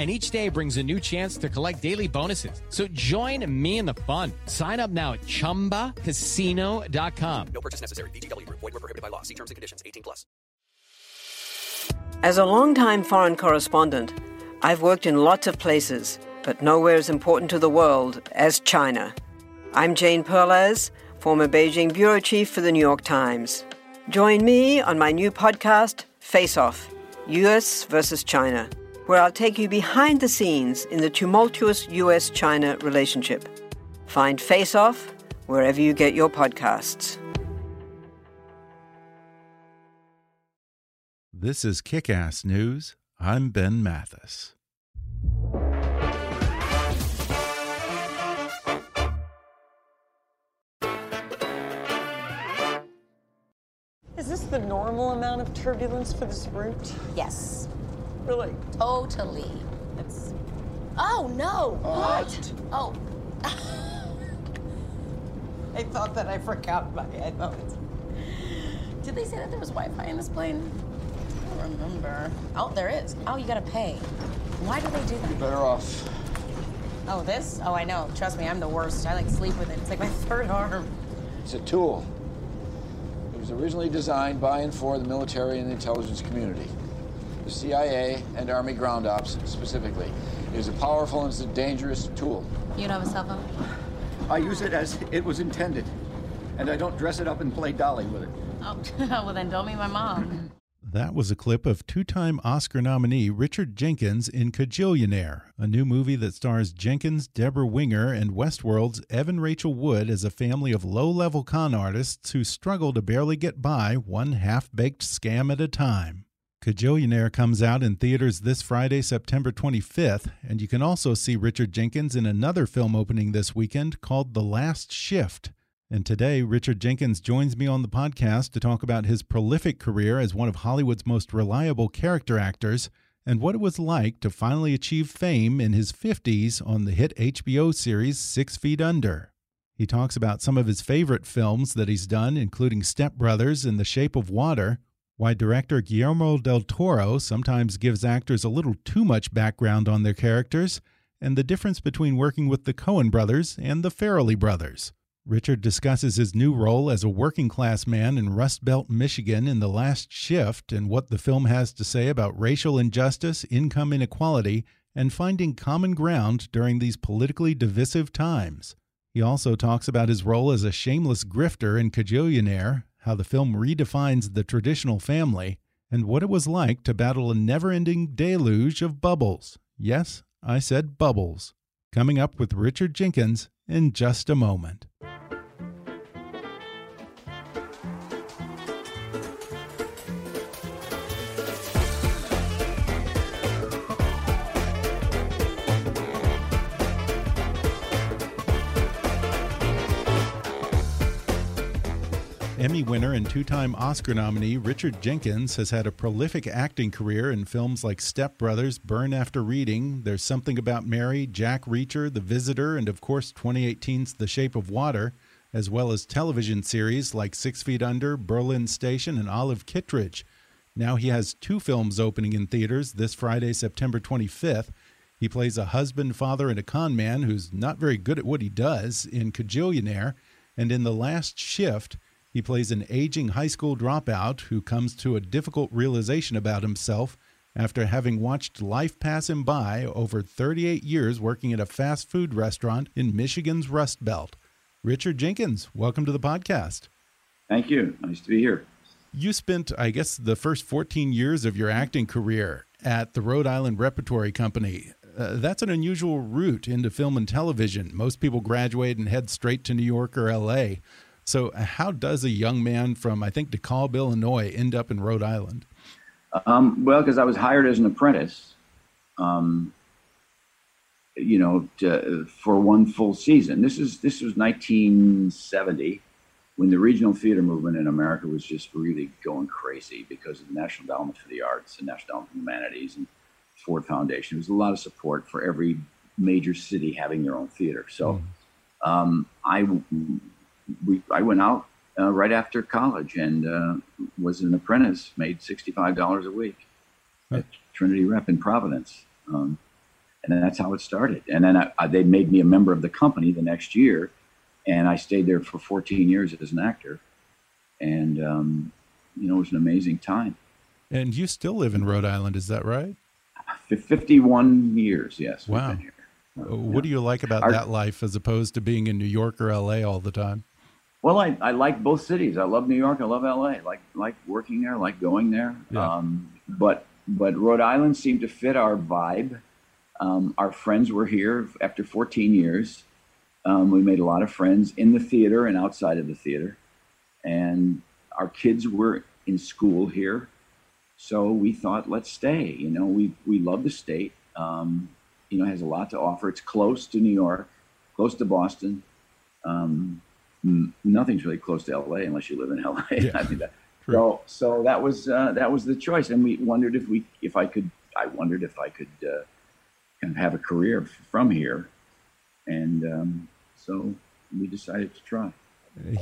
and each day brings a new chance to collect daily bonuses. So join me in the fun. Sign up now at ChumbaCasino.com. No purchase necessary. VGW. Void were prohibited by law. See terms and conditions. 18 plus. As a longtime foreign correspondent, I've worked in lots of places, but nowhere as important to the world as China. I'm Jane Perlez, former Beijing bureau chief for the New York Times. Join me on my new podcast, Face Off: U.S. versus China where I'll take you behind the scenes in the tumultuous US China relationship. Find Face Off wherever you get your podcasts. This is Kick Ass News. I'm Ben Mathis. Is this the normal amount of turbulence for this route? Yes. Really? Totally. It's. Oh no! What? Oh. I thought that I forgot my headphones. Did they say that there was Wi-Fi in this plane? I don't remember. Oh, there is. Oh, you gotta pay. Why do they do that? You're better off. Oh, this? Oh, I know. Trust me, I'm the worst. I like sleep with it. It's like my third arm. It's a tool. It was originally designed by and for the military and the intelligence community. The CIA and Army ground ops specifically. It is a powerful and it's a dangerous tool. You don't have a cell phone? I use it as it was intended. And I don't dress it up and play dolly with it. Oh, well then don't be my mom. That was a clip of two time Oscar nominee Richard Jenkins in Kajillionaire, a new movie that stars Jenkins, Debra Winger, and Westworld's Evan Rachel Wood as a family of low level con artists who struggle to barely get by one half baked scam at a time. Kajillionaire comes out in theaters this Friday, September 25th, and you can also see Richard Jenkins in another film opening this weekend called The Last Shift. And today, Richard Jenkins joins me on the podcast to talk about his prolific career as one of Hollywood's most reliable character actors and what it was like to finally achieve fame in his 50s on the hit HBO series Six Feet Under. He talks about some of his favorite films that he's done, including Step Brothers and The Shape of Water, why director Guillermo del Toro sometimes gives actors a little too much background on their characters, and the difference between working with the Coen brothers and the Farrelly brothers. Richard discusses his new role as a working class man in Rust Belt, Michigan in The Last Shift and what the film has to say about racial injustice, income inequality, and finding common ground during these politically divisive times. He also talks about his role as a shameless grifter and Kajillionaire how the film redefines the traditional family, and what it was like to battle a never ending deluge of bubbles. Yes, I said bubbles. Coming up with Richard Jenkins in just a moment. Emmy winner and two time Oscar nominee Richard Jenkins has had a prolific acting career in films like Step Brothers, Burn After Reading, There's Something About Mary, Jack Reacher, The Visitor, and of course 2018's The Shape of Water, as well as television series like Six Feet Under, Berlin Station, and Olive Kitteridge. Now he has two films opening in theaters this Friday, September 25th. He plays a husband, father, and a con man who's not very good at what he does in Kajillionaire, and in The Last Shift, he plays an aging high school dropout who comes to a difficult realization about himself after having watched life pass him by over 38 years working at a fast food restaurant in Michigan's Rust Belt. Richard Jenkins, welcome to the podcast. Thank you. Nice to be here. You spent, I guess, the first 14 years of your acting career at the Rhode Island Repertory Company. Uh, that's an unusual route into film and television. Most people graduate and head straight to New York or LA. So, how does a young man from, I think, DeKalb, Illinois, end up in Rhode Island? Um, well, because I was hired as an apprentice. Um, you know, to, for one full season. This is this was 1970 when the regional theater movement in America was just really going crazy because of the National Endowment for the Arts and National Endowment for Humanities and Ford Foundation. There was a lot of support for every major city having their own theater. So um, I we, I went out uh, right after college and uh, was an apprentice, made $65 a week at Trinity Rep in Providence. Um, and that's how it started. And then I, I, they made me a member of the company the next year, and I stayed there for 14 years as an actor. And, um, you know, it was an amazing time. And you still live in Rhode Island, is that right? 51 years, yes. Wow. Uh, what do you like about Our, that life as opposed to being in New York or LA all the time? Well, I, I like both cities. I love New York. I love LA. Like like working there. Like going there. Yeah. Um, but but Rhode Island seemed to fit our vibe. Um, our friends were here after 14 years. Um, we made a lot of friends in the theater and outside of the theater, and our kids were in school here. So we thought, let's stay. You know, we we love the state. Um, you know, has a lot to offer. It's close to New York, close to Boston. Um, nothing's really close to LA unless you live in LA. Yeah. I mean, that, so so that was uh, that was the choice, and we wondered if we if I could. I wondered if I could uh, kind of have a career from here, and um, so we decided to try.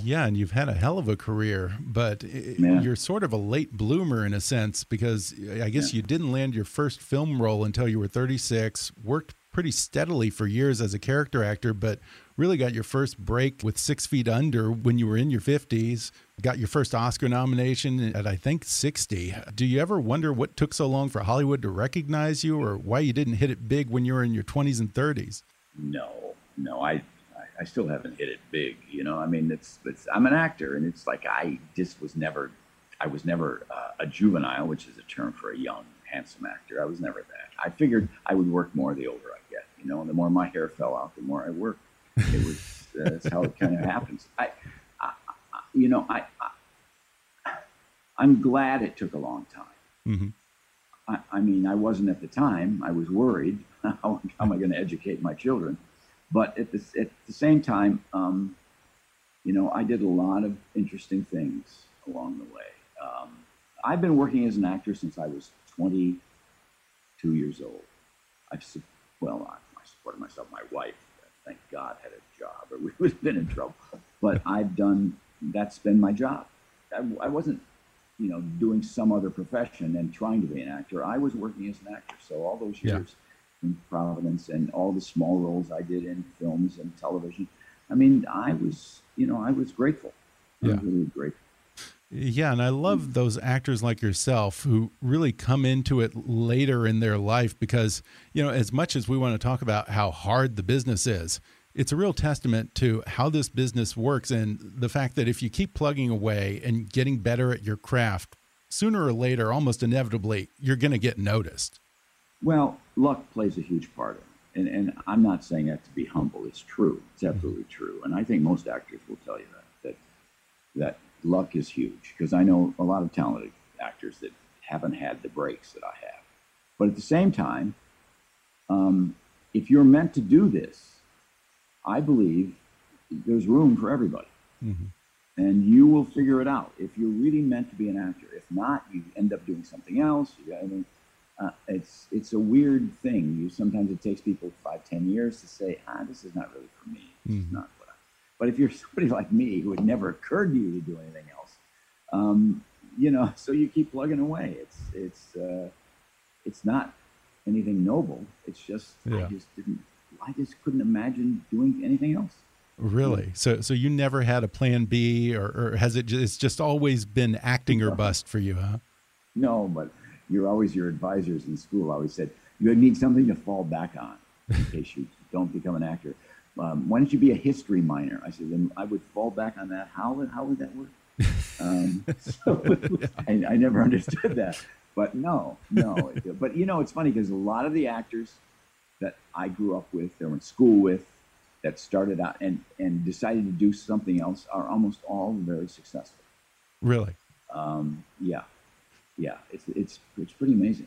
Yeah, and you've had a hell of a career, but yeah. you're sort of a late bloomer in a sense because I guess yeah. you didn't land your first film role until you were 36, worked pretty steadily for years as a character actor, but really got your first break with Six Feet Under when you were in your 50s. Got your first Oscar nomination at, I think, 60. Do you ever wonder what took so long for Hollywood to recognize you or why you didn't hit it big when you were in your 20s and 30s? No, no. I, I still haven't hit it big. You know, I mean, it's, it's I'm an actor, and it's like I just was never, I was never uh, a juvenile, which is a term for a young, handsome actor. I was never that. I figured I would work more the older I get. You know, the more my hair fell out, the more I worked. It was uh, that's how it kind of happens. I, I, I, you know, I, I, am glad it took a long time. Mm-hmm. I, I, mean, I wasn't at the time. I was worried. how, how am I going to educate my children? But at the at the same time, um, you know, I did a lot of interesting things along the way. Um, I've been working as an actor since I was 22 years old. I've well, I, I supported myself, my wife thank God, had a job, or we would have been in trouble. But I've done that's been my job. I, I, wasn't, you know, doing some other profession and trying to be an actor. I was working as an actor. So all those years yeah. in Providence and all the small roles I did in films and television, I mean, I was, you know, I was grateful. I yeah. was really grateful. Yeah, and I love hmm. those actors like yourself who really come into it later in their life because, you know, as much as we want to talk about how hard the business is, it's a real testament to how this business works and the fact that if you keep plugging away and getting better at your craft, sooner or later, almost inevitably, you're going to get noticed. Well, luck plays a huge part in it. And, and I'm not saying that to be humble. It's true. It's mm-hmm. absolutely true. And I think most actors will tell you that, that, that luck is huge because I know a lot of talented actors that haven't had the breaks that I have. But at the same time, um, if you're meant to do this, I believe there's room for everybody. Mm-hmm. And you will figure it out if you're really meant to be an actor. If not, you end up doing something else. You, I mean, uh, it's it's a weird thing. You sometimes it takes people five, ten years to say, ah, this is not really for me. This mm-hmm. is not but if you're somebody like me who had never occurred to you to do anything else, um, you know, so you keep plugging away. It's it's uh, it's not anything noble. It's just yeah. I just didn't. I just couldn't imagine doing anything else. Really? So so you never had a plan B, or, or has it? Just, it's just always been acting or bust for you, huh? No, but you're always your advisors in school always said you need something to fall back on in case you don't become an actor um, why don't you be a history minor? I said, then I would fall back on that. How would, how would that work? Um, so I, I, never understood that. But no, no. but you know, it's funny because a lot of the actors that I grew up with, that were in school with, that started out and, and decided to do something else are almost all very successful. Really? Um, yeah. Yeah. It's, it's, it's pretty amazing.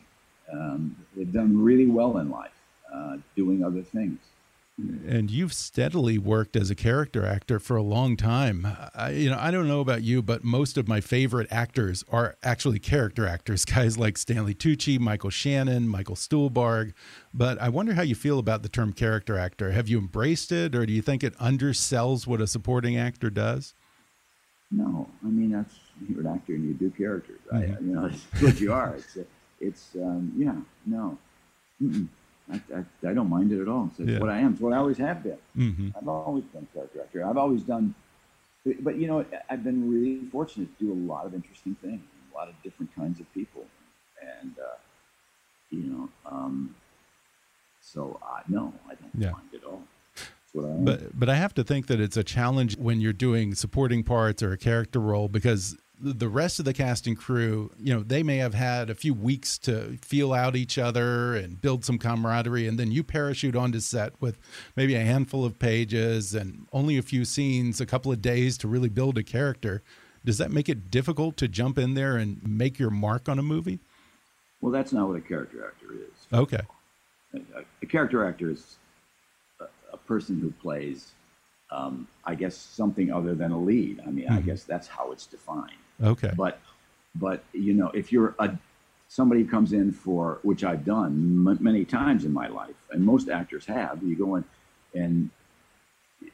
Um, they've done really well in life. uh, doing other things. And you've steadily worked as a character actor for a long time. I, you know, I don't know about you, but most of my favorite actors are actually character actors. Guys like Stanley Tucci, Michael Shannon, Michael Stuhlbarg. But I wonder how you feel about the term character actor. Have you embraced it, or do you think it undersells what a supporting actor does? No, I mean that's you're an actor and you do characters. Mm -hmm. I, Mm-hmm. you know, it's what you are. It's, it's um, yeah, no. Mm -mm. I, I, I, don't mind it at all. It's yeah. what I am. It's what I always have been. Mm -hmm. I've always been a character actor. I've always done, but, you know, I've been really fortunate to do a lot of interesting things, a lot of different kinds of people, and uh, you know, um, so uh, no, I don't yeah. mind it at all. But but I have to think that it's a challenge when you're doing supporting parts or a character role because the rest of the cast and crew, you know, they may have had a few weeks to feel out each other and build some camaraderie, and then you parachute onto set with maybe a handful of pages and only a few scenes, a couple of days to really build a character. Does that make it difficult to jump in there and make your mark on a movie? Well, that's not what a character actor is. Okay. A, a character actor is a, a person who plays, um, I guess, something other than a lead. I mean, mm -hmm. I guess that's how it's defined. Okay. But, but you know, if you're a somebody comes in for which I've done many times in my life, and most actors have, you go in and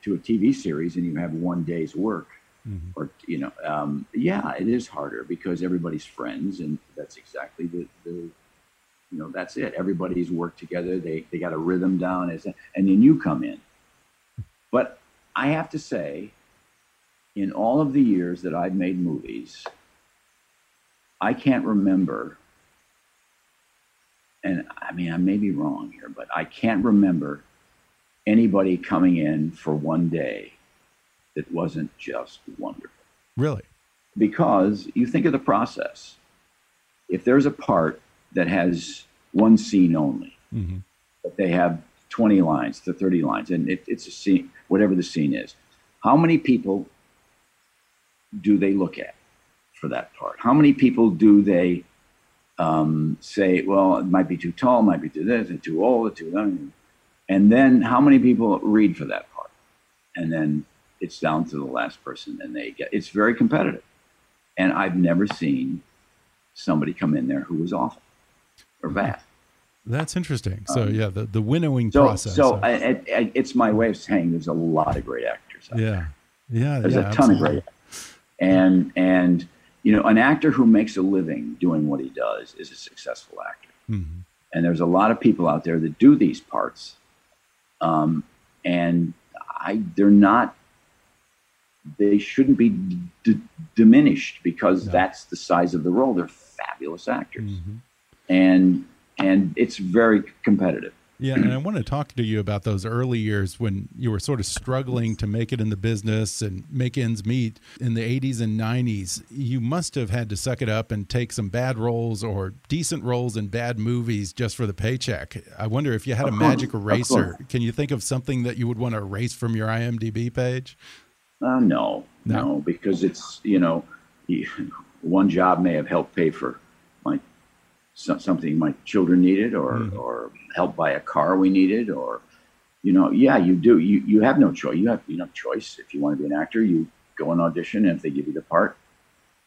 to a TV series and you have one day's work, mm -hmm. or you know, um, yeah, it is harder because everybody's friends, and that's exactly the the you know that's it. Everybody's worked together. They they got a rhythm down, as and then you come in. But I have to say, in all of the years that I've made movies, I can't remember, and I mean, I may be wrong here, but I can't remember anybody coming in for one day that wasn't just wonderful. Really? Because you think of the process. If there's a part that has one scene only, mm-hmm. but they have 20 lines to 30 lines, and it, it's a scene, whatever the scene is, how many people do they look at for that part? How many people do they um, say, well, it might be too tall, might be too this, and too old, or too young? And then how many people read for that part? And then it's down to the last person, and they get it's very competitive. And I've never seen somebody come in there who was awful or bad. That's interesting. So um, yeah, the, the winnowing so, process. So I, I, it's my way of saying there's a lot of great actors. yeah, there. yeah, there's yeah, a ton absolutely. of great. Actors. And and you know, an actor who makes a living doing what he does is a successful actor. Mm-hmm. And there's a lot of people out there that do these parts, um, and I they're not. They shouldn't be d- diminished because No. that's the size of the role. They're fabulous actors, Mhm. and and it's very competitive. Yeah, and I want to talk to you about those early years when you were sort of struggling to make it in the business and make ends meet in the 80s and 90s. You must have had to suck it up and take some bad roles or decent roles in bad movies just for the paycheck. I wonder if you had a magic eraser. Can you think of something that you would want to erase from your IMDb page? Uh, no, No. no, because it's you know, one job may have helped pay for my so- something my children needed, or Mhm. or help buy a car we needed, or you know, yeah, you do. You you have no choice. You have you know choice. If you want to be an actor, you go and audition, and if they give you the part,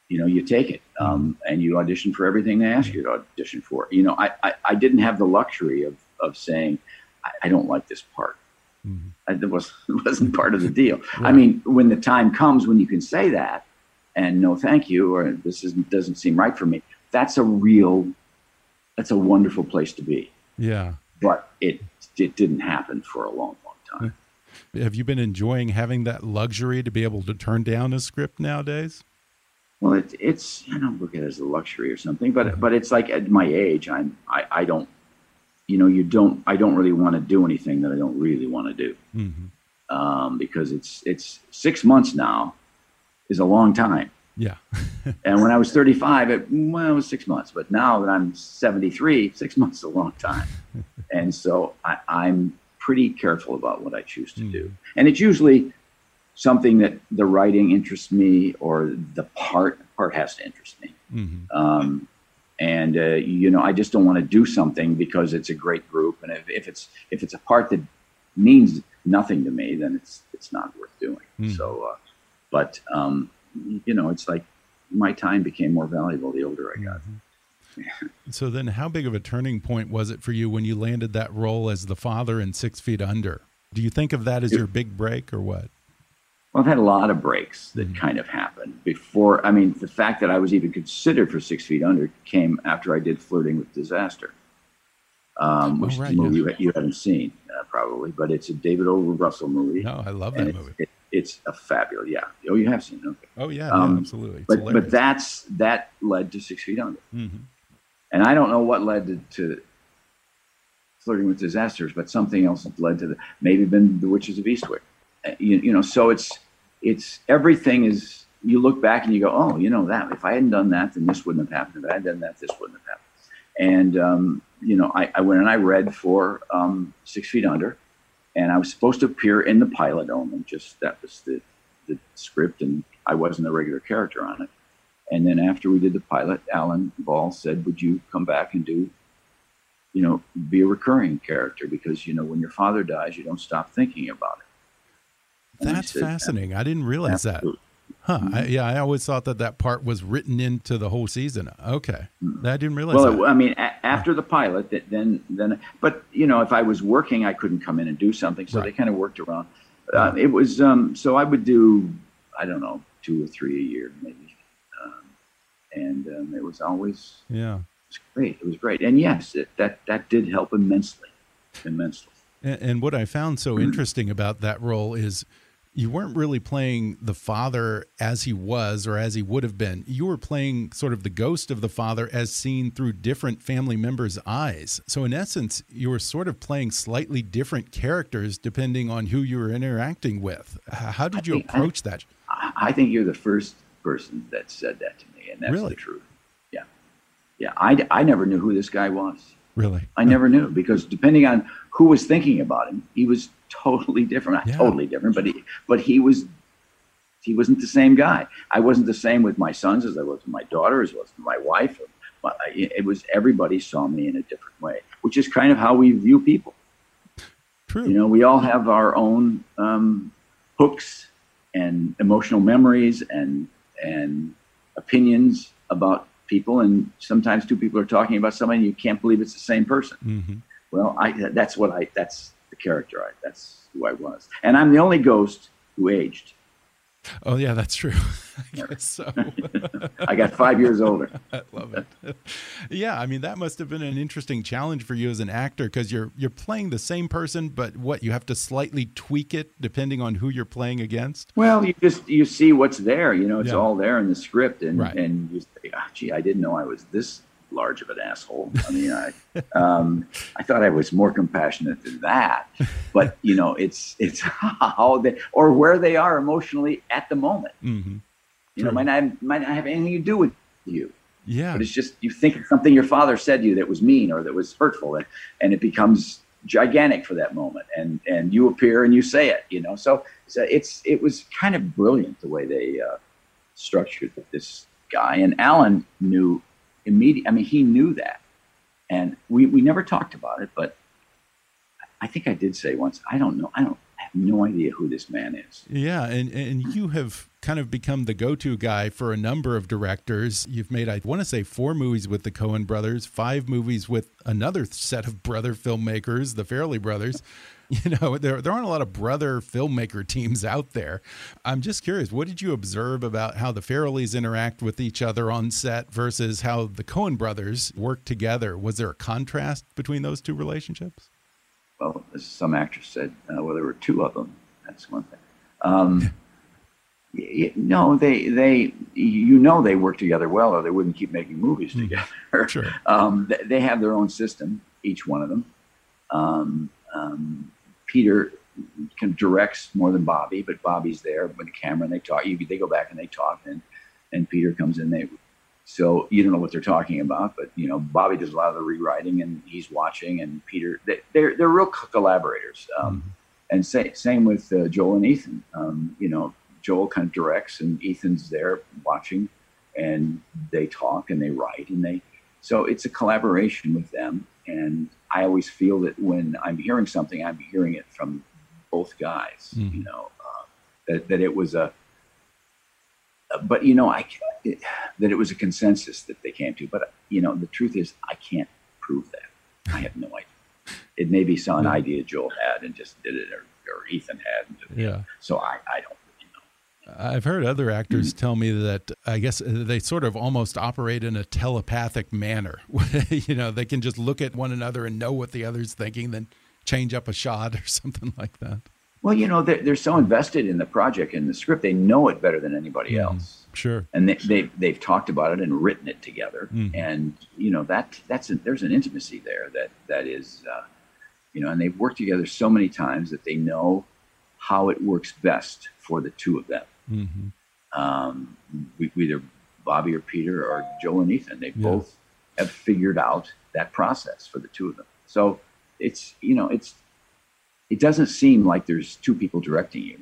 you know, you take it, um, and you audition for everything they ask you to audition for. You know, I I, I didn't have the luxury of of saying I, I don't like this part. I, that was it wasn't part of the deal. I mean, when the time comes when you can say that, and no, thank you, or this is doesn't seem right for me. That's a real, that's a wonderful place to be. Yeah. But it it didn't happen for a long, long time. Have you been enjoying having that luxury to be able to turn down a script nowadays? Well, it, it's I don't look at it as a luxury or something, but but it's like at my age, I'm I, I don't, you know, you don't I don't really want to do anything that I don't really want to do. Mm-hmm. um, because it's it's six months now is a long time. Yeah. And when I was 35, it, well, it was six months. But now that I'm 73, six months is a long time. and so I, I'm pretty careful about what I choose to do. And it's usually something that the writing interests me or the part part has to interest me. Mhm. Um, and uh, you know I just don't want to do something because it's a great group, and if, if it's if it's a part that means nothing to me, then it's it's not worth doing. Mm. So, uh, but um, you know, it's like my time became more valuable the older I got. Mm-hmm. So then, how big of a turning point was it for you when you landed that role as the father in Six Feet Under? Do you think of that as your big break, or what? Well, I've had a lot of breaks that Mm-hmm. kind of happened before. I mean, the fact that I was even considered for Six Feet Under came after I did Flirting with Disaster, um, which Oh, right, is a movie yeah. you, you haven't seen uh, probably, but it's a David O. Russell movie. No, I love that movie. It, it's a fabulous, yeah. Oh, you have seen it. Okay. Oh yeah, Um, yeah absolutely. It's But hilarious. but that's that led to Six Feet Under, Mhm. and I don't know what led to, to Flirting with Disasters, but something else led to the maybe been The Witches of Eastwick. Uh, You, you know, so it's it's everything is you look back and you go, oh, you know that if I hadn't done that, then this wouldn't have happened. If I had done that, this wouldn't have happened. And um, you know, I, I went and I read for um, Six Feet Under, and I was supposed to appear in the pilot only. Just that was the the script, and I wasn't a regular character on it. And then after we did the pilot, Alan Ball said, "Would you come back and do, you know, be a recurring character? Because you know, when your father dies, you don't stop thinking about it." And I That's said, fascinating. I didn't realize that. Huh? Mm-hmm. I, yeah, I always thought that that part was written into the whole season. Okay, I didn't realize Mm-hmm. Well, that. I mean, after the pilot, that then then, but you know, if I was working, I couldn't come in and do something, so they kind of worked around. Uh, it was um, so I would do, I don't know, two or three a year maybe, um, and um, it was always yeah. it was great. It was great, and yes, it, that that did help immensely, immensely. And, and what I found so Mm-hmm. interesting about that role is you weren't really playing the father as he was or as he would have been. You were playing sort of the ghost of the father as seen through different family members' eyes. So, in essence, you were sort of playing slightly different characters depending on who you were interacting with. How did you think I- approach that? I, I think you're the first person that said that to me, and that's Really? the truth. Yeah, yeah. I I never knew who this guy was. Really? I never knew because depending on who was thinking about him, he was totally different. Not Yeah. totally different, but he, but he was he wasn't the same guy. I wasn't the same with my sons as I was with my daughter, as well as with my wife. It was everybody saw me in a different way, which is kind of how we view people. True. You know, we all have our own um, hooks and emotional memories and and opinions about people, and sometimes two people are talking about somebody, and you can't believe it's the same person. hmm Well, I that's what I that's character I that's who I was, and I'm the only ghost who aged. Oh, yeah, that's true. I guess so. I got five years older. I love it. Yeah, I mean that must have been an interesting challenge for you as an actor because you're you're playing the same person, but what you have to slightly tweak it depending on who you're playing against. Well, you just you see what's there. You know, it's Yeah. all there in the script, and Right. and you say, ah, gee, I didn't know I was this large of an asshole. I mean, I um, I thought I was more compassionate than that. But you know, it's it's how they or where they are emotionally at the moment. hmm You know, might not might not have anything to do with you. Yeah, But it's just you think of something your father said to you that was mean or that was hurtful, and, and it becomes gigantic for that moment. And and you appear and you say it, you know. So, so it's it was kind of brilliant the way they uh, structured this guy. And Alan knew immediate. I mean, he knew that, and we we never talked about it, but I think I did say once. I don't know. I don't. I have no idea who this man is. yeah, and and you have kind of become the go-to guy for a number of directors. You've made I want to say four movies with the Coen brothers, five movies with another set of brother filmmakers, the Farrelly brothers. You know, there there aren't a lot of brother filmmaker teams out there. I'm just curious, what did you observe about how the Farrellys interact with each other on set versus how the Coen brothers work together? Was there a contrast between those two relationships? well, as some actress said, uh, well, there were two of them. That's one thing. Um, no, they they you know they work together well, or they wouldn't keep making movies together. Sure. Um, they have their own system, each one of them. Um, um, Peter kind of directs more than Bobby, but Bobby's there with the camera and they talk. You, they go back and they talk, and and Peter comes in. They so you don't know what they're talking about, but you know Bobby does a lot of the rewriting, and he's watching. And Peter, they, they're they're real collaborators. Um, And say, same with uh, Joel and Ethan. Um, you know, Joel kind of directs, and Ethan's there watching, and they talk and they write, and they so it's a collaboration with them, and I always feel that when I'm hearing something, I'm hearing it from both guys. Mhm. You know, uh, that that it was a, but you know, I it, that it was a consensus that they came to. But you know, the truth is, I can't prove that. I have no idea. It may be some Yeah. idea Joel had and just did it, or, or Ethan had. And did it. Yeah. So I, I don't. I've heard other actors tell me that I guess uh, they sort of almost operate in a telepathic manner. you know, they can just look at one another and know what the other's thinking, then change up a shot or something like that. Well, you know, they're, they're so invested in the project and the script, they know it better than anybody else. Sure. And they, they, they've talked about it and written it together. Mhm. And, you know, that, that's, a, there's an intimacy there that, that is, uh, you know, and they've worked together so many times that they know how it works best for the two of them. hmm Um, we, either Bobby or Peter or Joel and Ethan, they Yeah. both have figured out that process for the two of them. So it's, you know, it's, it doesn't seem like there's two people directing you.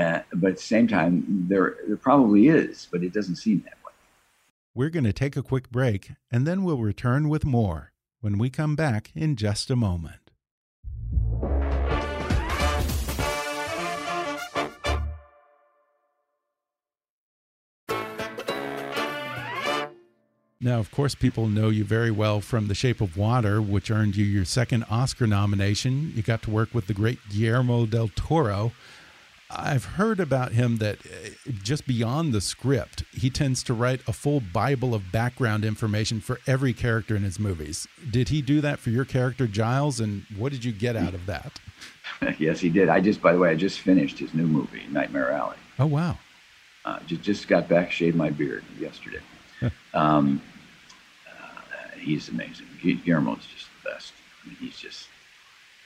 Uh, but at the same time, there, there probably is, but it doesn't seem that way. We're going to take a quick break and then we'll return with more when we come back in just a moment. Now, of course, people know you very well from The Shape of Water, which earned you your second Oscar nomination. You got to work with the great Guillermo del Toro. I've heard about him that uh, just beyond the script, he tends to write a full Bible of background information for every character in his movies. Did he do that for your character, Giles? And what did you get out of that? yes, he did. I just, by the way, I just finished his new movie, Nightmare Alley. Oh, wow. Uh, just, just got back, shaved my beard yesterday. um, he's amazing. Gu- Guillermo's just the best. I mean, he's just,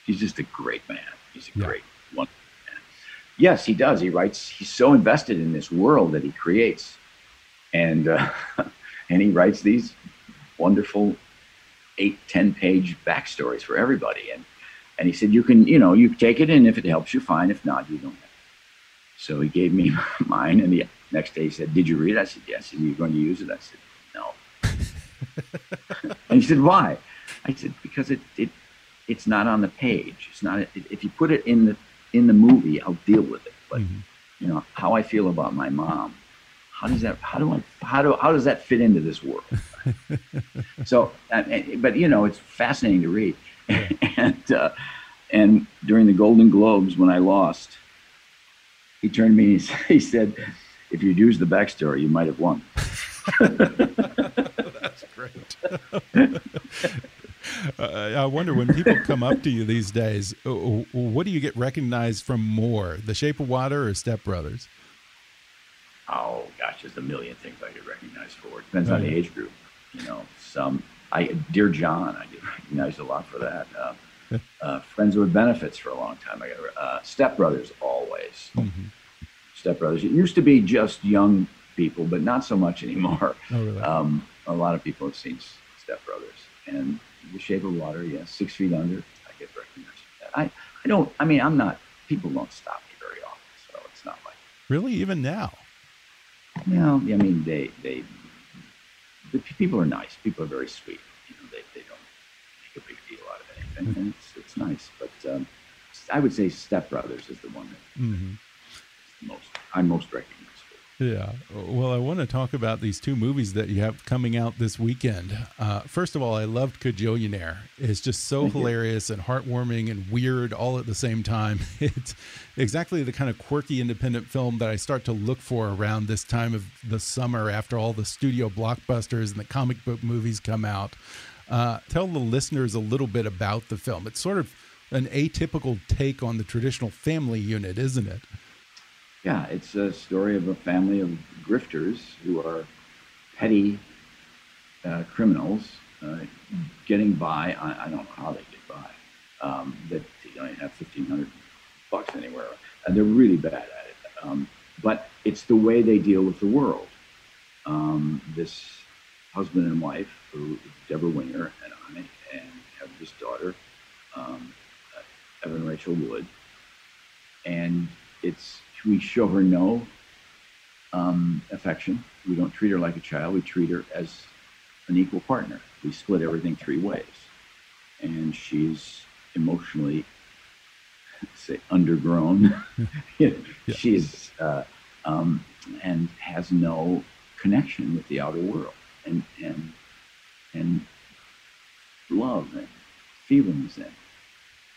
he's just a great man. He's a Yeah. great one. Yes, he does. He writes. He's so invested in this world that he creates, and uh, and he writes these wonderful eight, ten page backstories for everybody. And and he said, you can, you know, you take it, and if it helps you, fine. If not, you don't. Have to. So he gave me mine, and the next day he said, "Did you read?" it? I said, "Yes." "Are you going to use it?" I said. and he said, "Why?" I said, "Because it it it's not on the page. It's not. If you put it in the in the movie, I'll deal with it. But you know how I feel about my mom. How does that? How do I? How do? How does that fit into this world? so, but you know, it's fascinating to read. and uh, and during the Golden Globes, when I lost, he turned to me and he he said, "If you'd used the backstory, you might have won." That's great. uh, I wonder when people come up to you these days, uh, what do you get recognized from more, The Shape of Water or Step Brothers? Oh gosh, there's a million things I get recognized for. It depends on the age group. You know, some I Dear John, I get recognized a lot for that. Uh, uh, Friends with Benefits for a long time. I got uh, Step Brothers always. Step Brothers. It used to be just young people, but not so much anymore. Oh, really? Um, a lot of people have seen Step Brothers and The Shape of Water. Yes, Six Feet Under. I get recognized for that. I I don't. I mean, I'm not. People don't stop me very often, so it's not like. Really, even now? Well, I mean, they they the people are nice. People are very sweet. You know, they, they don't make a big deal out of anything, and it's it's nice. But um, I would say Step Brothers is the one that hmm most I'm most recognized. Yeah. Well, I want to talk about these two movies that you have coming out this weekend. Uh, first of all, I loved Kajillionaire. It's just so hilarious and heartwarming and weird all at the same time. It's exactly the kind of quirky independent film that I start to look for around this time of the summer after all the studio blockbusters and the comic book movies come out. Uh, tell the listeners a little bit about the film. It's sort of an atypical take on the traditional family unit, isn't it? Yeah, it's a story of a family of grifters who are petty uh, criminals uh, getting by. I, I don't know how they get by. Um, that they only have fifteen hundred bucks anywhere, and they're really bad at it. Um, but it's the way they deal with the world. Um, this husband and wife, who Debra Winger and I, and have this daughter, um, uh, Evan Rachel Wood, and it's we show her no um, affection. We don't treat her like a child. We treat her as an equal partner. We split everything three ways, and she's emotionally say undergrown. She's uh, um, and has no connection with the outer world and and and love and feelings and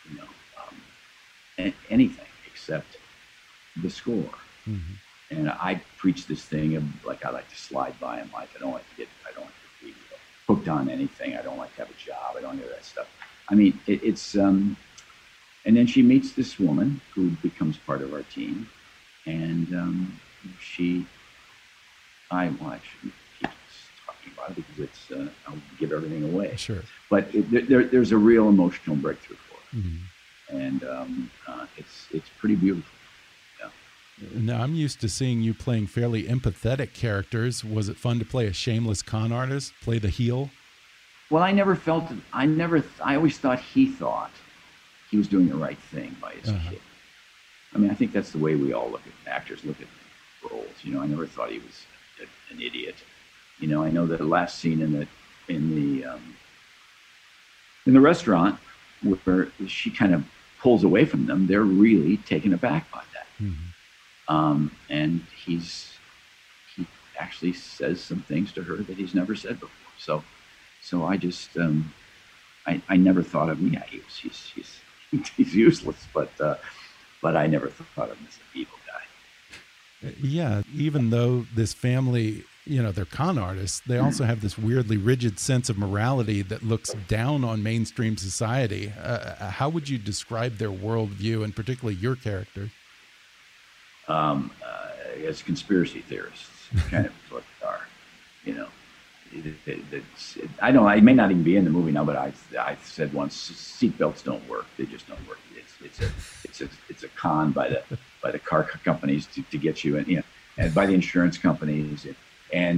you know um, anything except the score. Mm-hmm. And I preach this thing of like I like to slide by in life. I don't like to get I don't like to be hooked on anything. I don't like to have a job. I don't do that stuff. I mean, it, it's um, and then she meets this woman who becomes part of our team, and um, she, I well, I shouldn't keep talking about it because it's uh, I'll give everything away. Sure. But it, there- there, there's a real emotional breakthrough for her, Mhm. and um, uh, it's it's pretty beautiful. Now, I'm used to seeing you playing fairly empathetic characters. Was it fun to play a shameless con artist, play the heel? Well, I never felt. I never. I always thought he thought he was doing the right thing by his Uh-huh. kid. I mean, I think that's the way we all look at actors look at roles. You know, I never thought he was a, an idiot. You know, I know that the last scene in the in the um, in the restaurant where she kind of pulls away from them, they're really taken aback by that. Um, and he's he actually says some things to her that he's never said before. So, so I just um, I, I never thought of him. Yeah, he was, he's he's he's useless, but uh, but I never thought of him as an evil guy. Yeah, even though this family, you know, they're con artists, they also have this weirdly rigid sense of morality that looks down on mainstream society. Uh, how would you describe their worldview and particularly your character? Um, uh, as conspiracy theorists, kind of what they are. You know, it, it, I don't. I may not even be in the movie now, but I I said once seatbelts don't work. They just don't work. It's it's a it's a it's a con by the by the car companies to, to get you in. You know, and by the insurance companies.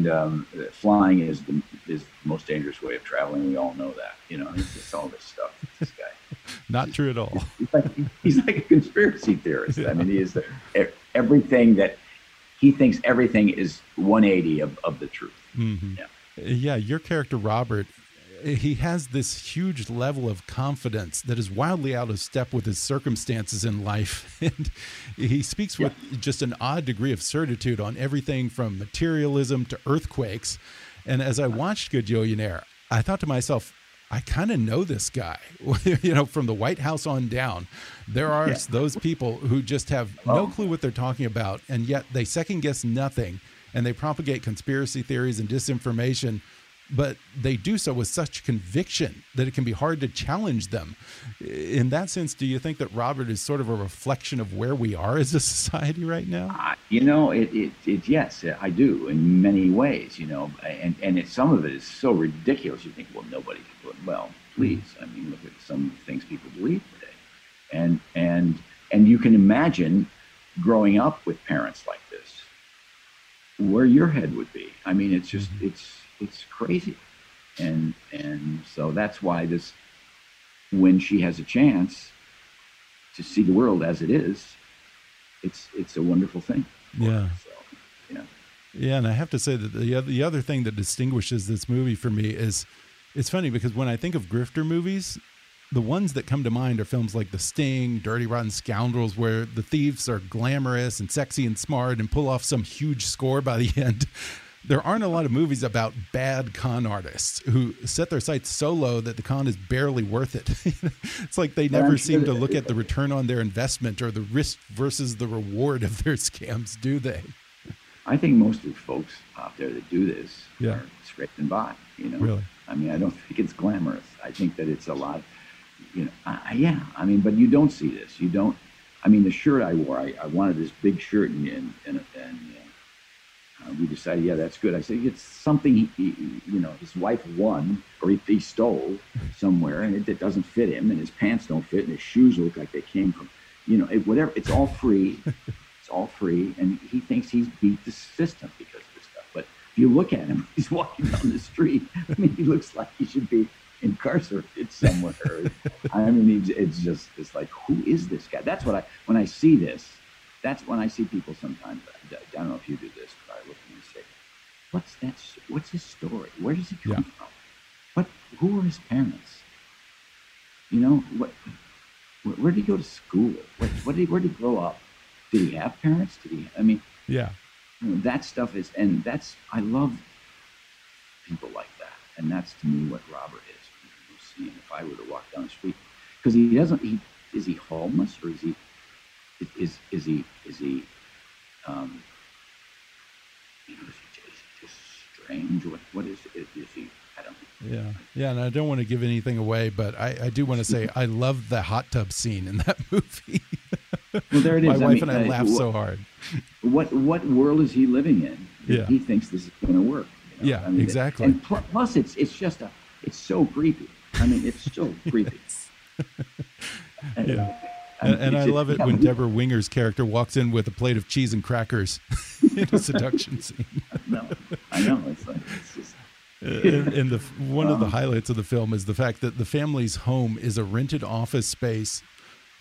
Um, flying is the is the most dangerous way of traveling. We all know that. You know, it's just all this stuff. This guy. Not true at all. He's like, he's like a conspiracy theorist. I mean, he is the, everything that he thinks everything is 180 of, of the truth. Mhm. Yeah. Yeah, your character Robert, he has this huge level of confidence that is wildly out of step with his circumstances in life, and he speaks with just an odd degree of certitude on everything from materialism to earthquakes. And as I watched Kajillionaire, I thought to myself, I kind of know this guy, you know, from the White House on down. There are Yeah. those people who just have no clue what they're talking about, and yet they second guess nothing and they propagate conspiracy theories and disinformation, but they do so with such conviction that it can be hard to challenge them. In that sense, do you think that Robert is sort of a reflection of where we are as a society right now? I- You know, it, it, it, yes, uh, I do in many ways, you know, and, and it, some of it is so ridiculous. You think, well, nobody can do it. Well, please. I mean, look at some things people believe today. And, and, and you can imagine growing up with parents like this, where your head would be. I mean, it's just, mm-hmm. it's, it's crazy. And, and so that's why this, when she has a chance to see the world as it is, it's, it's a wonderful thing. Yeah. Yeah. Yeah, and I have to say that the other, the other thing that distinguishes this movie for me is it's funny because when I think of grifter movies, the ones that come to mind are films like The Sting, Dirty Rotten Scoundrels, where the thieves are glamorous and sexy and smart and pull off some huge score by the end. There aren't a lot of movies about bad con artists who set their sights so low that the con is barely worth it. it's like they never seem to look at the return on their investment or the risk versus the reward of their scams, do they? I think most of the folks out there that do this Yeah. are scraping by. You know, Really? I mean, I don't think it's glamorous. I think that it's a lot. You know, I, yeah. I mean, but you don't see this. You don't. I mean, the shirt I wore, I, I wanted this big shirt, and and and, and uh, Uh, we decided, yeah, that's good. I said it's something he, he, you know, his wife won or he, he stole somewhere, and it, it doesn't fit him, and his pants don't fit, and his shoes look like they came from, you know, it, whatever. It's all free. it's all free, and he thinks he's beat the system because of this stuff. But if you look at him, he's walking down the street. I mean, he looks like he should be incarcerated somewhere. I mean, it's just, it's like, who is this guy? That's what I, when I see this, that's when I see people sometimes, I, I don't know if you do this, but I look and I say, what's that, what's his story? Where does he come Yeah. from? who are his parents? You know, what, where, where did he go to school? What, what did he, where did he grow up? Did he have parents? Did he, I mean, Yeah. you know, that stuff is, and that's, I love people like that. And that's to me what Robert is. You see if I were to walk down the street. Because he doesn't, he, is he homeless or is he, is, is he, is he, um, you know, is he, is he strange? What, what is, is, is he, I don't know. Yeah, yeah, and I don't want to give anything away, but I, I do want to say I love the hot tub scene in that movie. Well, there it My. I wife mean, and I uh, laughed wha- so hard. What, what world is he living in? Yeah. He thinks this is going to work. you know? Yeah, I mean, exactly. And pl- plus, it's, it's just a, it's so creepy. I mean, it's so creepy. Yeah. And, and I love it when Debra Winger's character walks in with a plate of cheese and crackers in a seduction scene. No, I know. It's like, it's just, uh, and, and the one of the highlights of the film is the fact that the family's home is a rented office space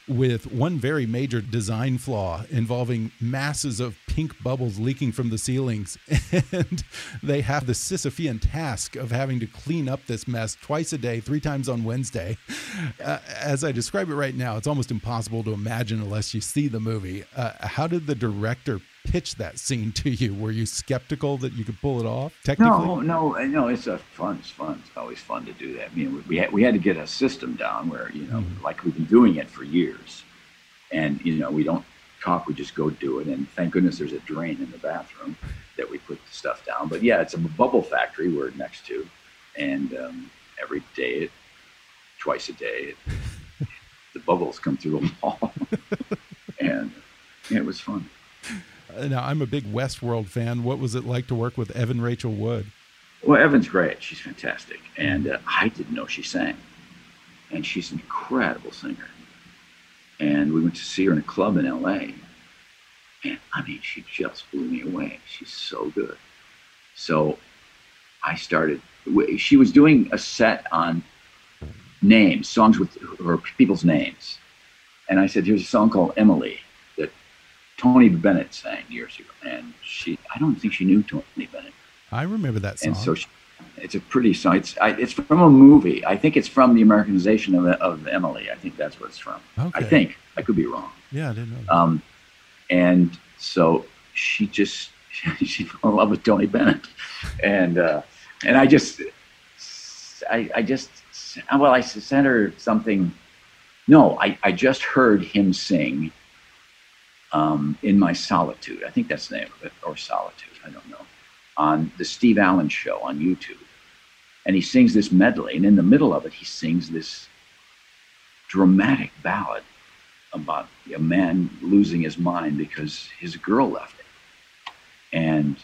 with one very major design flaw involving masses of pink bubbles leaking from the ceilings. And they have the sisyphean task of having to clean up this mess twice a day three times on wednesday. Uh, as i describe it right now it's almost impossible to imagine unless you see the movie. Uh, how did the director pitch that scene to you were you skeptical that you could pull it off technically No, no, no. It's a fun. It's fun. It's always fun to do that. I mean, we had we had to get a system down where you know, like we've been doing it for years, and you know, we don't talk. We just go do it. And thank goodness there's a drain in the bathroom that we put the stuff down. But yeah, it's a bubble factory we're next to, and um, every day, twice a day, the bubbles come through the wall, and yeah, it was fun. Now, I'm a big Westworld fan. What was it like to work with Evan Rachel Wood? Well, Evan's great. She's fantastic. And uh, I didn't know she sang. And she's an incredible singer. And we went to see her in a club in LA. And I mean, she just blew me away. She's so good. So I started, she was doing a set on names, songs with her people's names. And I said, here's a song called Emily Tony Bennett sang years ago. And she, I don't think she knew Tony Bennett. I remember that song. And so she, it's a pretty song. It's, I, it's from a movie. I think it's from the Americanization of, of Emily. I think that's what it's from. I think. I could be wrong. yeah, I didn't know. Um, and so she just she fell in love with Tony Bennett, and uh, and I just I, I just well I sent her something. No, I, I just heard him sing. Um, in my solitude, I think that's the name of it, or solitude, I don't know, on the Steve Allen show on YouTube, and he sings this medley, and in the middle of it, he sings this dramatic ballad about a man losing his mind because his girl left him. And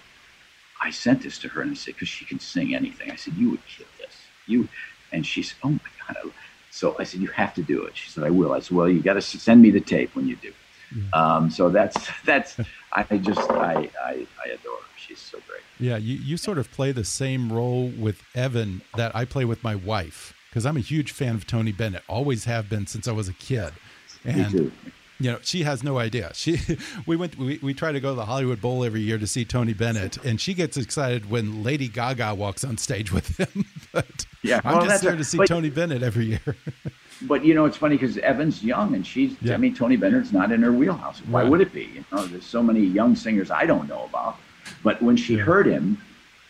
I sent this to her and I said, because she can sing anything. I said, you would kill this. You, and she said, oh my God. So I said, you have to do it. She said, I will. I said, well, you got to send me the tape when you do. Um, so that's, that's, I just, I, I, I adore her. She's so great. Yeah, you, you sort of play the same role with Evan that I play with my wife because I'm a huge fan of Tony Bennett. Always have been since I was a kid. And too. you know, she has no idea. She we went we, we try to go to the Hollywood Bowl every year to see Tony Bennett, and she gets excited when Lady Gaga walks on stage with him. but Yeah, I'm just there to see Tony Bennett every year. But you know, it's funny because Evan's young and she's, Yeah. I mean, Tony Bennett's not in her wheelhouse. Why Right. would it be? You know, there's so many young singers I don't know about. But when she heard him,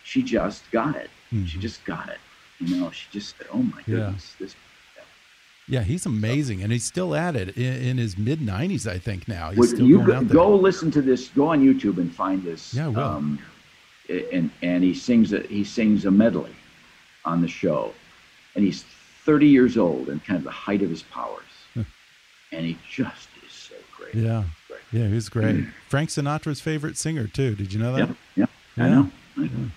she just got it. She just got it. You know, she just said, oh my Mm-hmm. Yeah. goodness, this. yeah, he's amazing, and he's still at it in, in his mid 90s, I think. Now he's still you going go, out there. go listen to this, go on YouTube and find this. Yeah, will. Um, and, and he sings a, he sings a medley on the show. And he's 30 years old and kind of the height of his powers. and he just is so great. Yeah, Great. yeah, he was great. Frank Sinatra's favorite singer too. Did you know that? Yeah, yeah, I know. I know.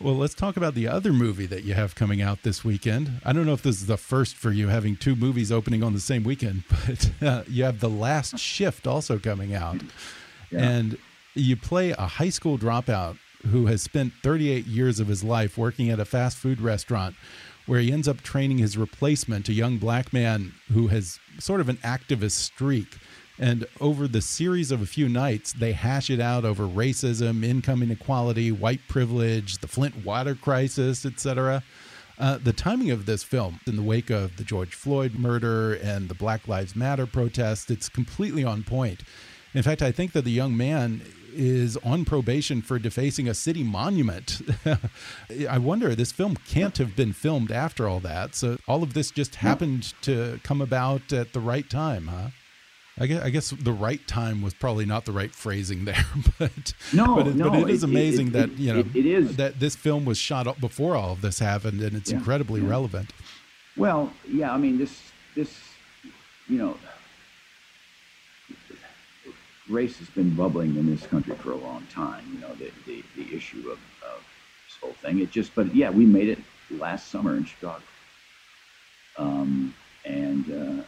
Well, let's talk about the other movie that you have coming out this weekend. I don't know if this is the first for you having two movies opening on the same weekend, but uh, you have The Last Shift also coming out. And you play a high school dropout who has spent 38 years of his life working at a fast food restaurant where he ends up training his replacement, a young black man who has sort of an activist streak. And over the series of a few nights, they hash it out over racism, income inequality, white privilege, the Flint water crisis, etc. Uh, the timing of this film, in the wake of the George Floyd murder and the Black Lives Matter protest, it's completely on point. In fact, I think that the young man is on probation for defacing a city monument. I wonder, this film can't have been filmed after all that. So all of this just happened to come about at the right time, huh? I guess, I guess the right time was probably not the right phrasing there, but no, but it, no, but it is amazing it- that you know it- it is. that this film was shot up before all of this happened, and it's Yeah, incredibly yeah. relevant. Well, yeah, I mean, this, this, you know, race has been bubbling in this country for a long time. You know, the the, the issue of, of this whole thing. It just, but yeah, we made it last summer in Chicago, um, and uh,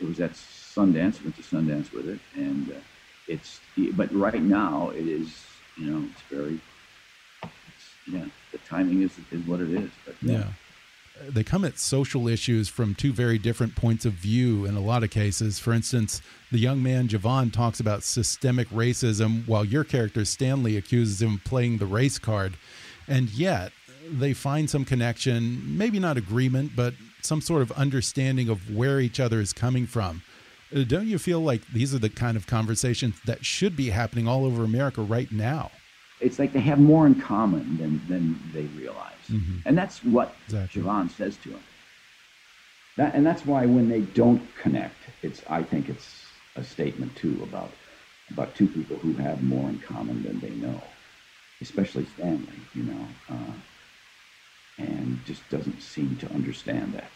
it was at Sundance. Went to Sundance with it, and uh, it's. But right now, it is. You know, it's very. It's, yeah, the timing is is what it is. But Yeah. They come at social issues from two very different points of view in a lot of cases. For instance, the young man Javon talks about systemic racism, while your character Stanley accuses him of playing the race card. And yet, they find some connection, maybe not agreement, but some sort of understanding of where each other is coming from. Uh, Don't you feel like these are the kind of conversations that should be happening all over America right now? It's like they have more in common than, than they realize. And that's what Javon says to him. That, and that's why when they don't connect, it's I think it's a statement too about about two people who have more in common than they know, especially Stanley, you know, uh, and just doesn't seem to understand that.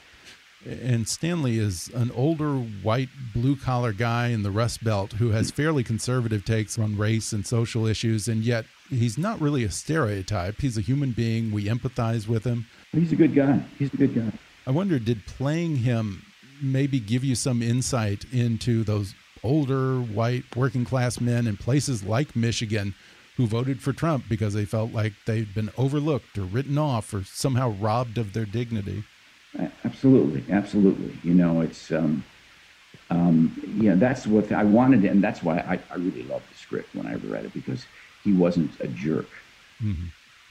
And Stanley is an older, white, blue collar guy in the Rust Belt who has fairly conservative takes on race and social issues, and yet he's not really a stereotype. He's a human being. We empathize with him. He's a good guy. He's a good guy. I wonder, did playing him maybe give you some insight into those older, white, working class men in places like Michigan who voted for Trump because they felt like they'd been overlooked or written off or somehow robbed of their dignity? Absolutely, absolutely. You know, it's um, um, yeah, that's what I wanted, and that's why I, I really loved the script when I read it because he wasn't a jerk.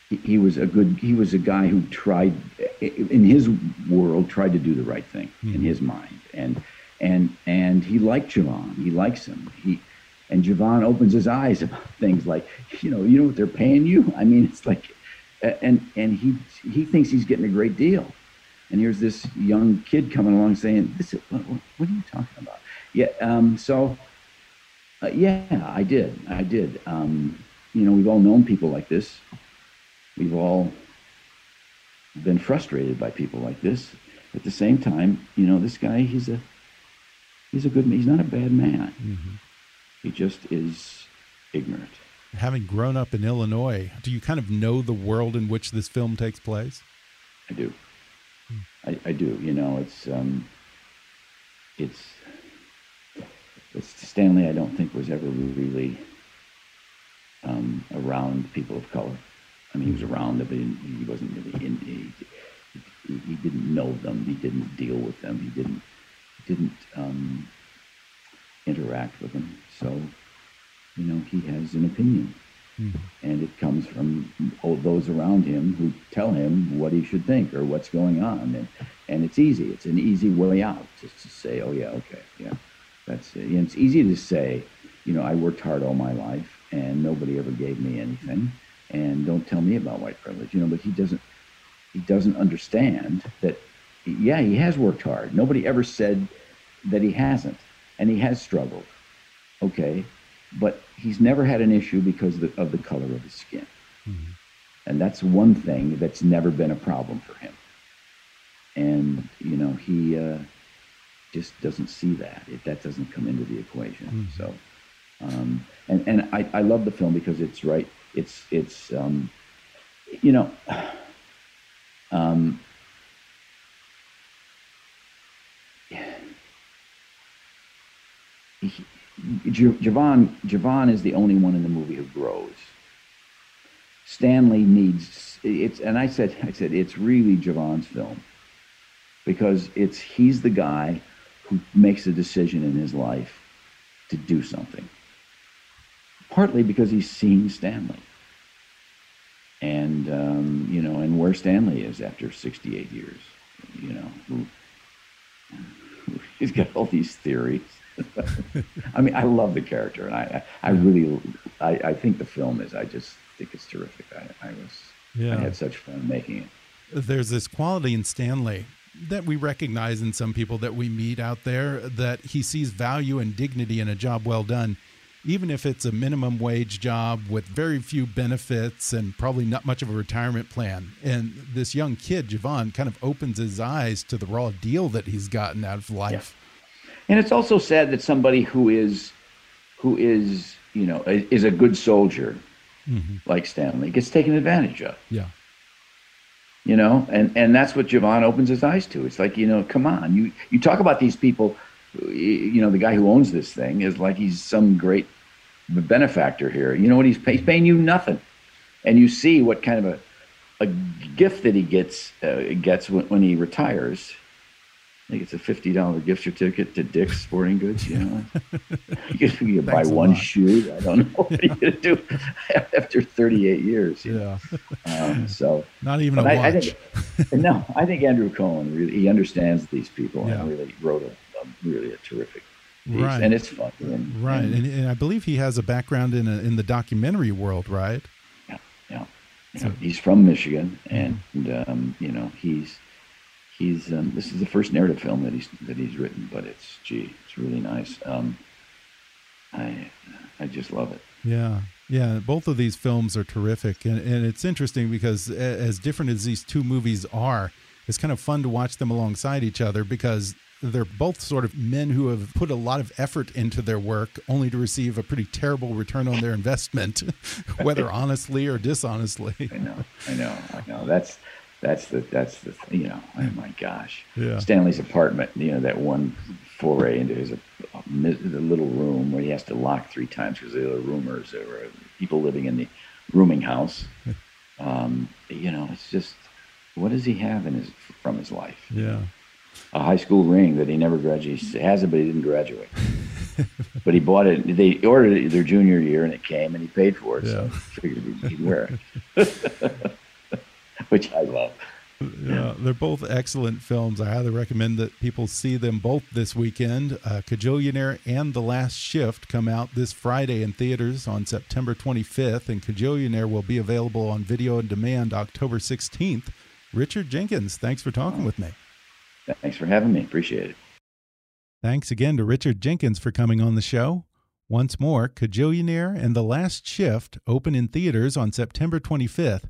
He, he was a good. He was a guy who tried, in his world, tried to do the right thing in his mind, and and and he liked Javon. He likes him. He and Javon opens his eyes about things like, you know, you know what they're paying you. I mean, it's like, and and he he thinks he's getting a great deal. And here's this young kid coming along saying, "This is what, what, are you talking about?" Yeah. Um, so, uh, yeah, I did. I did. Um, you know, we've all known people like this. We've all been frustrated by people like this. At the same time, you know, this guy, he's a he's a good. He's not a bad man. He just is ignorant. Having grown up in Illinois, do you kind of know the world in which this film takes place? I do. I, I do. You know, it's um, it's it's Stanley. I don't think was ever really um, around people of color. I mean, he was around them, but he, he wasn't really in. He, he, didn't know them. He didn't deal with them. He didn't he didn't um, interact with them. So, you know, he has an opinion Mm-hmm. and it comes from those around him who tell him what he should think or what's going on. And and it's easy. It's an easy way out just to say oh yeah okay yeah that's it. And it's easy to say you know i worked hard all my life and nobody ever gave me anything and don't tell me about white privilege you know but he doesn't he doesn't understand that yeah he has worked hard. Nobody ever said that he hasn't. And he has struggled. Okay but he's never had an issue because of the, of the color of his skin. And that's one thing that's never been a problem for him. And, you know, he uh, just doesn't see that. It, that doesn't come into the equation. So, um, and, and I, I love the film because it's right. It's, it's, um, you know, um, Javon, Javon is the only one in the movie who grows. Stanley needs it's, and I said, I said it's really Javon's film because it's he's the guy who makes a decision in his life to do something. Partly because he's seen Stanley. and um, you know, and where Stanley is after 68 years. You know, who, he's got all these theories. I mean, I love the character, and I, I, really, I, I think the film is. I just think it's terrific. I, I was, Yeah. I had such fun making it. There's this quality in Stanley that we recognize in some people that we meet out there that he sees value and dignity in a job well done, even if it's a minimum wage job with very few benefits and probably not much of a retirement plan. And this young kid, Javon, kind of opens his eyes to the raw deal that he's gotten out of life. And it's also sad that somebody who is, who is, you know, is is a good soldier, like Stanley, gets taken advantage of. Yeah. you know and and that's what Javon opens his eyes to. It's like you know come on you you talk about these people you know the guy who owns this thing is like he's some great benefactor here. You know what he's, pay, he's paying you nothing. And you see what kind of a a gift that he gets uh, gets when, when he retires I think it's a fifty dollar gift certificate to Dick's Sporting Goods. You know, you you buy one lot. shoe. I don't know what are you gonna do after thirty eight years. Yeah. Um, so Not even a but I, I watch. think, no, I think Andrew Cohn really he understands these people Yeah. and really wrote a, a really a terrific piece, Right. and it's fun. And, Right. and- And, I believe he has a background in, a, in the documentary world, right? yeah, yeah. Know, he's from Michigan, and um, you know he's he's um, this is the first narrative film that he's that he's written, but it's gee, it's really nice. Um, I I just love it. Yeah, yeah. Both of these films are terrific, and, and it's interesting because as different as these two movies are, it's kind of fun to watch them alongside each other because they're both sort of men who have put a lot of effort into their work, only to receive a pretty terrible return on their investment, whether honestly or dishonestly. I know, I know, I know. That's that's the that's the you know. Oh my gosh. Yeah. Stanley's apartment. You know that one foray into his uh, the little room where he has to lock three times because there are rumors there were people living in the rooming house. Um, you know, it's just what does he have in his from his life? Yeah. A high school ring that he never graduated. He has it, but he didn't graduate. but he bought it. They ordered it their junior year, and it came, and he paid for it. So Yeah. figured he'd, he'd wear it. which I love. Yeah, they're both excellent films. I highly recommend that people see them both this weekend. Uh, Kajillionaire and The Last Shift come out this Friday in theaters on September 25th, and Kajillionaire will be available on video on demand October 16th. Richard Jenkins, thanks for talking with me. Thanks for having me. Appreciate it. Thanks again to Richard Jenkins for coming on the show. Once more, Kajillionaire and The Last Shift open in theaters on September 25th,